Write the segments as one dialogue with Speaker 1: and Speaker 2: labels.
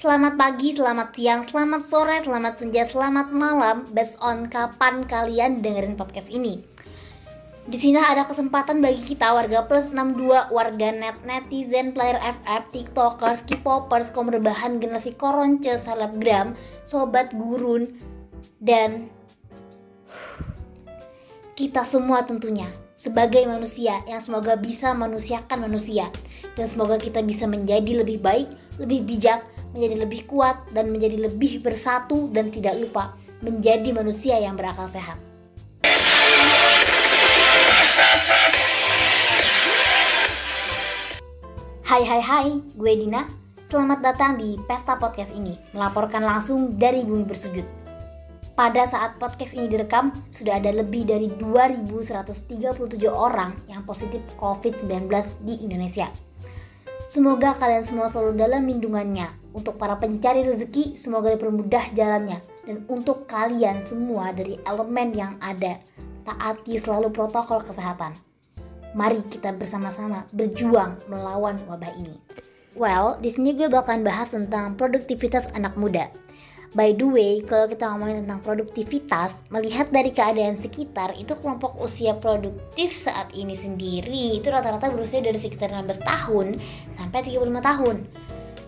Speaker 1: Selamat pagi, selamat siang, selamat sore, selamat senja, selamat malam. Based on kapan kalian dengerin podcast ini. Di sini ada kesempatan bagi kita warga plus 62, warga net, netizen, player FF, tiktokers, k-popers, kaum generasi koronce, selebgram, sobat gurun, dan kita semua tentunya sebagai manusia yang semoga bisa manusiakan manusia dan semoga kita bisa menjadi lebih baik, lebih bijak, menjadi lebih kuat dan menjadi lebih bersatu dan tidak lupa menjadi manusia yang berakal sehat. Hai hai hai, gue Dina. Selamat datang di Pesta Podcast ini, melaporkan langsung dari Bumi Bersujud. Pada saat podcast ini direkam, sudah ada lebih dari 2137 orang yang positif COVID-19 di Indonesia. Semoga kalian semua selalu dalam lindungannya. Untuk para pencari rezeki, semoga dipermudah jalannya. Dan untuk kalian semua dari elemen yang ada, taati selalu protokol kesehatan. Mari kita bersama-sama berjuang melawan wabah ini. Well, di sini gue bakalan bahas tentang produktivitas anak muda. By the way, kalau kita ngomongin tentang produktivitas, melihat dari keadaan sekitar, itu kelompok usia produktif saat ini sendiri itu rata-rata berusia dari sekitar 16 tahun sampai 35 tahun.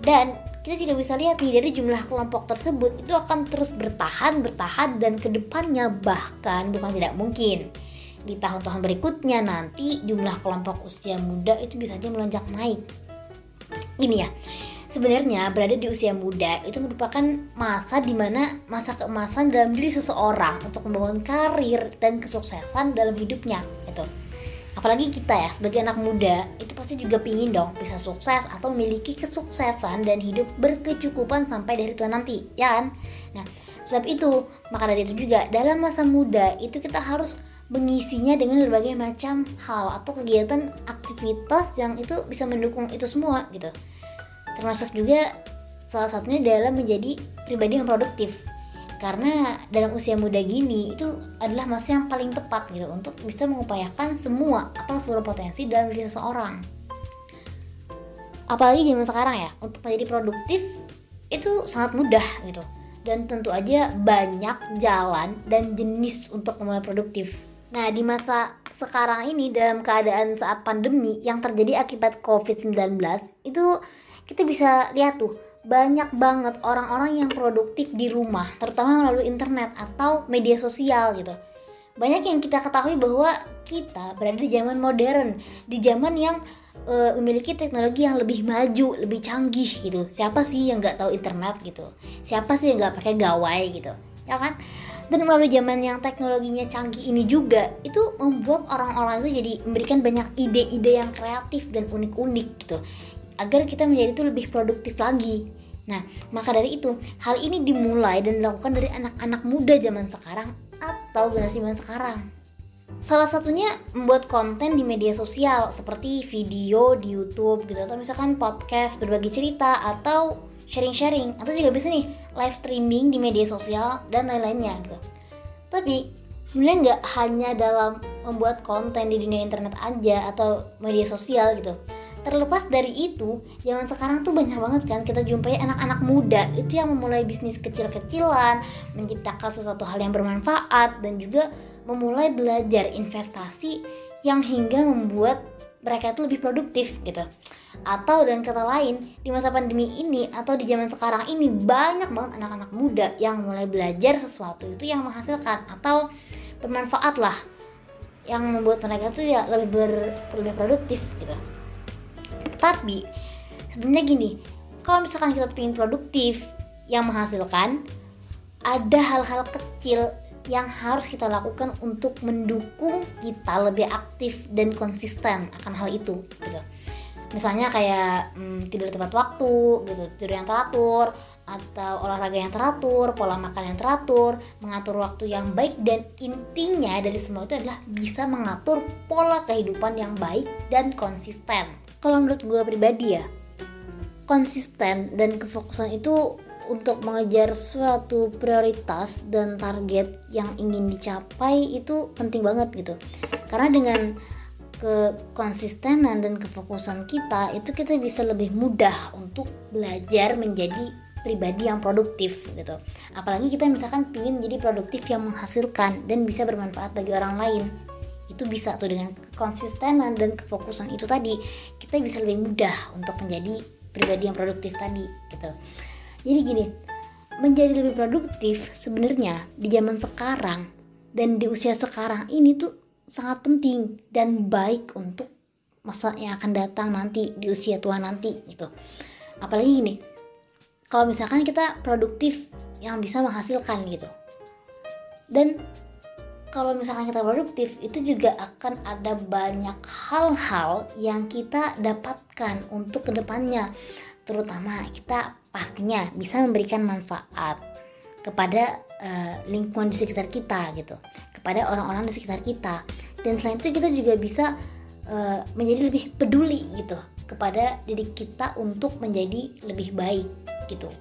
Speaker 1: Dan kita juga bisa lihat nih dari jumlah kelompok tersebut itu akan terus bertahan, bertahan dan ke depannya bahkan bukan tidak mungkin di tahun-tahun berikutnya nanti jumlah kelompok usia muda itu bisa saja melonjak naik. Gini ya, sebenarnya berada di usia muda itu merupakan masa di mana masa keemasan dalam diri seseorang untuk membangun karir dan kesuksesan dalam hidupnya itu apalagi kita ya sebagai anak muda itu pasti juga pingin dong bisa sukses atau memiliki kesuksesan dan hidup berkecukupan sampai dari tua nanti ya kan? Nah sebab itu maka dari itu juga dalam masa muda itu kita harus mengisinya dengan berbagai macam hal atau kegiatan aktivitas yang itu bisa mendukung itu semua gitu termasuk juga salah satunya dalam menjadi pribadi yang produktif. Karena dalam usia muda gini itu adalah masa yang paling tepat gitu untuk bisa mengupayakan semua atau seluruh potensi dalam diri seseorang. Apalagi zaman sekarang ya untuk menjadi produktif itu sangat mudah gitu. Dan tentu aja banyak jalan dan jenis untuk memulai produktif. Nah, di masa sekarang ini dalam keadaan saat pandemi yang terjadi akibat COVID-19 itu kita bisa lihat tuh banyak banget orang-orang yang produktif di rumah, terutama melalui internet atau media sosial gitu. Banyak yang kita ketahui bahwa kita berada di zaman modern, di zaman yang e, memiliki teknologi yang lebih maju, lebih canggih gitu. Siapa sih yang nggak tahu internet gitu? Siapa sih yang nggak pakai gawai gitu? Ya kan? dan melalui zaman yang teknologinya canggih ini juga itu membuat orang-orang itu jadi memberikan banyak ide-ide yang kreatif dan unik-unik gitu agar kita menjadi itu lebih produktif lagi nah maka dari itu hal ini dimulai dan dilakukan dari anak-anak muda zaman sekarang atau generasi zaman sekarang Salah satunya membuat konten di media sosial seperti video di YouTube gitu atau misalkan podcast berbagi cerita atau sharing-sharing atau juga bisa nih live streaming di media sosial dan lain-lainnya gitu. Tapi sebenarnya nggak hanya dalam membuat konten di dunia internet aja atau media sosial gitu. Terlepas dari itu, zaman sekarang tuh banyak banget kan kita jumpai anak-anak muda. Itu yang memulai bisnis kecil-kecilan, menciptakan sesuatu hal yang bermanfaat dan juga memulai belajar investasi yang hingga membuat mereka itu lebih produktif gitu. Atau dan kata lain di masa pandemi ini atau di zaman sekarang ini banyak banget anak-anak muda yang mulai belajar sesuatu itu yang menghasilkan atau bermanfaat lah yang membuat mereka tuh ya lebih ber, lebih produktif gitu tapi sebenarnya gini kalau misalkan kita ingin produktif yang menghasilkan ada hal-hal kecil yang harus kita lakukan untuk mendukung kita lebih aktif dan konsisten akan hal itu gitu. Misalnya kayak hmm, tidur tepat waktu gitu. Tidur yang teratur atau olahraga yang teratur pola makan yang teratur mengatur waktu yang baik dan intinya dari semua itu adalah bisa mengatur pola kehidupan yang baik dan konsisten kalau menurut gue pribadi ya konsisten dan kefokusan itu untuk mengejar suatu prioritas dan target yang ingin dicapai itu penting banget gitu. Karena dengan kekonsistenan dan kefokusan kita itu kita bisa lebih mudah untuk belajar menjadi pribadi yang produktif gitu. Apalagi kita misalkan ingin jadi produktif yang menghasilkan dan bisa bermanfaat bagi orang lain itu bisa tuh dengan konsistenan dan kefokusan itu tadi kita bisa lebih mudah untuk menjadi pribadi yang produktif tadi gitu. Jadi gini menjadi lebih produktif sebenarnya di zaman sekarang dan di usia sekarang ini tuh sangat penting dan baik untuk masa yang akan datang nanti di usia tua nanti gitu. Apalagi gini kalau misalkan kita produktif yang bisa menghasilkan gitu. Dan kalau misalkan kita produktif itu juga akan ada banyak hal-hal yang kita dapatkan untuk ke depannya. Terutama kita pastinya bisa memberikan manfaat kepada uh, lingkungan di sekitar kita gitu. Kepada orang-orang di sekitar kita. Dan selain itu kita juga bisa uh, menjadi lebih peduli gitu kepada diri kita untuk menjadi lebih baik gitu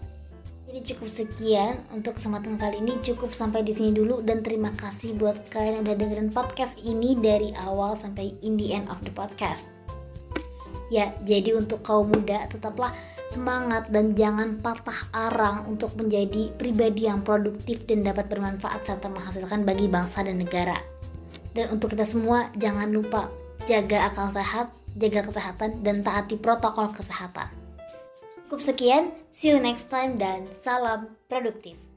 Speaker 1: jadi cukup sekian untuk kesempatan kali ini cukup sampai di sini dulu dan terima kasih buat kalian yang udah dengerin podcast ini dari awal sampai in the end of the podcast. Ya, jadi untuk kaum muda tetaplah semangat dan jangan patah arang untuk menjadi pribadi yang produktif dan dapat bermanfaat serta menghasilkan bagi bangsa dan negara. Dan untuk kita semua jangan lupa jaga akal sehat, jaga kesehatan dan taati protokol kesehatan. Cukup sekian, see you next time dan salam produktif.